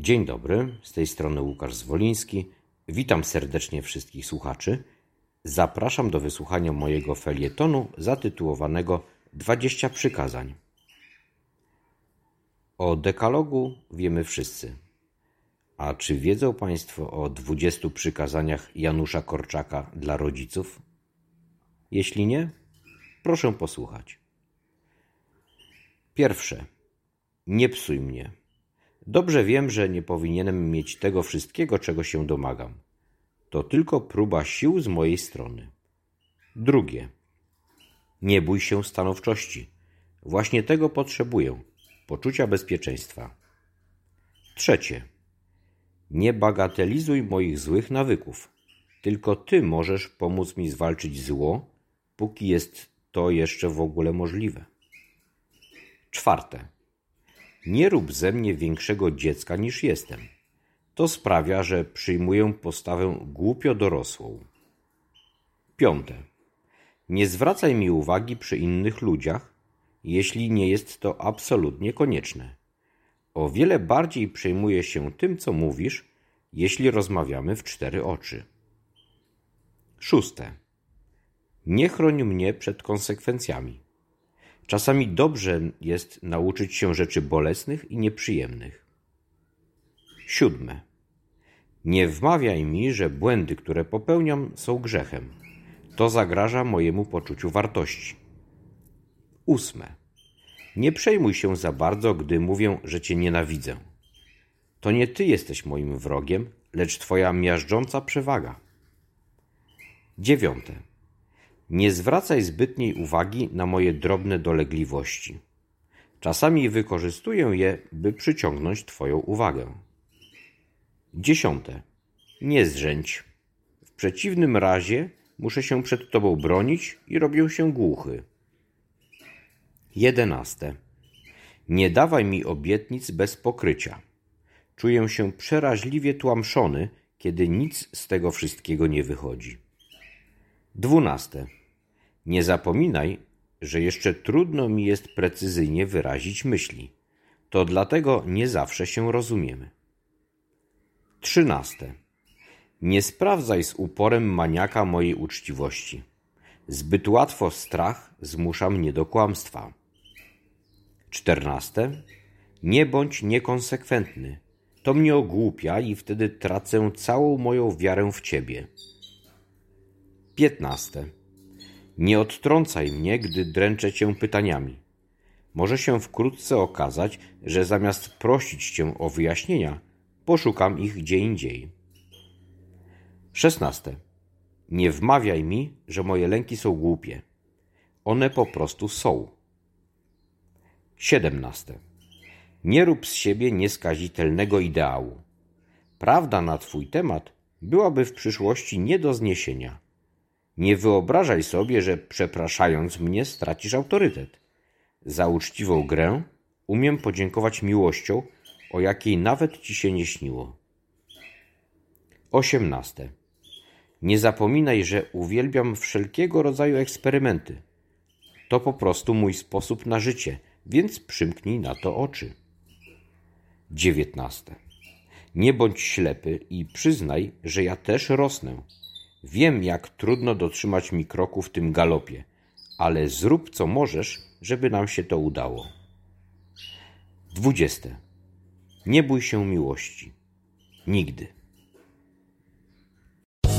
Dzień dobry, z tej strony Łukasz Zwoliński. Witam serdecznie wszystkich słuchaczy. Zapraszam do wysłuchania mojego felietonu zatytułowanego 20 przykazań. O dekalogu wiemy wszyscy. A czy wiedzą Państwo o 20 przykazaniach Janusza Korczaka dla rodziców? Jeśli nie, proszę posłuchać. Pierwsze. Nie psuj mnie. Dobrze wiem, że nie powinienem mieć tego wszystkiego, czego się domagam. To tylko próba sił z mojej strony. Drugie. Nie bój się stanowczości. Właśnie tego potrzebuję poczucia bezpieczeństwa. Trzecie. Nie bagatelizuj moich złych nawyków. Tylko ty możesz pomóc mi zwalczyć zło, póki jest to jeszcze w ogóle możliwe. Czwarte. Nie rób ze mnie większego dziecka niż jestem. To sprawia, że przyjmuję postawę głupio dorosłą. Piąte. Nie zwracaj mi uwagi przy innych ludziach, jeśli nie jest to absolutnie konieczne. O wiele bardziej przejmuję się tym, co mówisz, jeśli rozmawiamy w cztery oczy. Szóste. Nie chroń mnie przed konsekwencjami. Czasami dobrze jest nauczyć się rzeczy bolesnych i nieprzyjemnych. Siódme. Nie wmawiaj mi, że błędy, które popełniam, są grzechem. To zagraża mojemu poczuciu wartości. Ósme. Nie przejmuj się za bardzo, gdy mówię, że cię nienawidzę. To nie ty jesteś moim wrogiem, lecz twoja miażdżąca przewaga. Dziewiąte. Nie zwracaj zbytniej uwagi na moje drobne dolegliwości. Czasami wykorzystuję je, by przyciągnąć Twoją uwagę. Dziesiąte. Nie zrzędź. W przeciwnym razie muszę się przed Tobą bronić i robię się głuchy. Jedenaste. Nie dawaj mi obietnic bez pokrycia. Czuję się przeraźliwie tłamszony, kiedy nic z tego wszystkiego nie wychodzi. Dwunaste. Nie zapominaj, że jeszcze trudno mi jest precyzyjnie wyrazić myśli. To dlatego nie zawsze się rozumiemy. Trzynaste. Nie sprawdzaj z uporem maniaka mojej uczciwości. Zbyt łatwo strach zmusza mnie do kłamstwa. Czternaste. Nie bądź niekonsekwentny. To mnie ogłupia i wtedy tracę całą moją wiarę w Ciebie. Piętnaste. Nie odtrącaj mnie, gdy dręczę cię pytaniami. Może się wkrótce okazać, że zamiast prosić cię o wyjaśnienia, poszukam ich gdzie indziej. Szesnaste. Nie wmawiaj mi, że moje lęki są głupie. One po prostu są. Siedemnaste. Nie rób z siebie nieskazitelnego ideału. Prawda na twój temat byłaby w przyszłości nie do zniesienia. Nie wyobrażaj sobie, że przepraszając mnie stracisz autorytet. Za uczciwą grę umiem podziękować miłością, o jakiej nawet ci się nie śniło. Osiemnaste. Nie zapominaj, że uwielbiam wszelkiego rodzaju eksperymenty. To po prostu mój sposób na życie, więc przymknij na to oczy. Dziewiętnaste. Nie bądź ślepy i przyznaj, że ja też rosnę. Wiem, jak trudno dotrzymać mi kroku w tym galopie, ale zrób co możesz, żeby nam się to udało. Dwudzieste. Nie bój się miłości. Nigdy.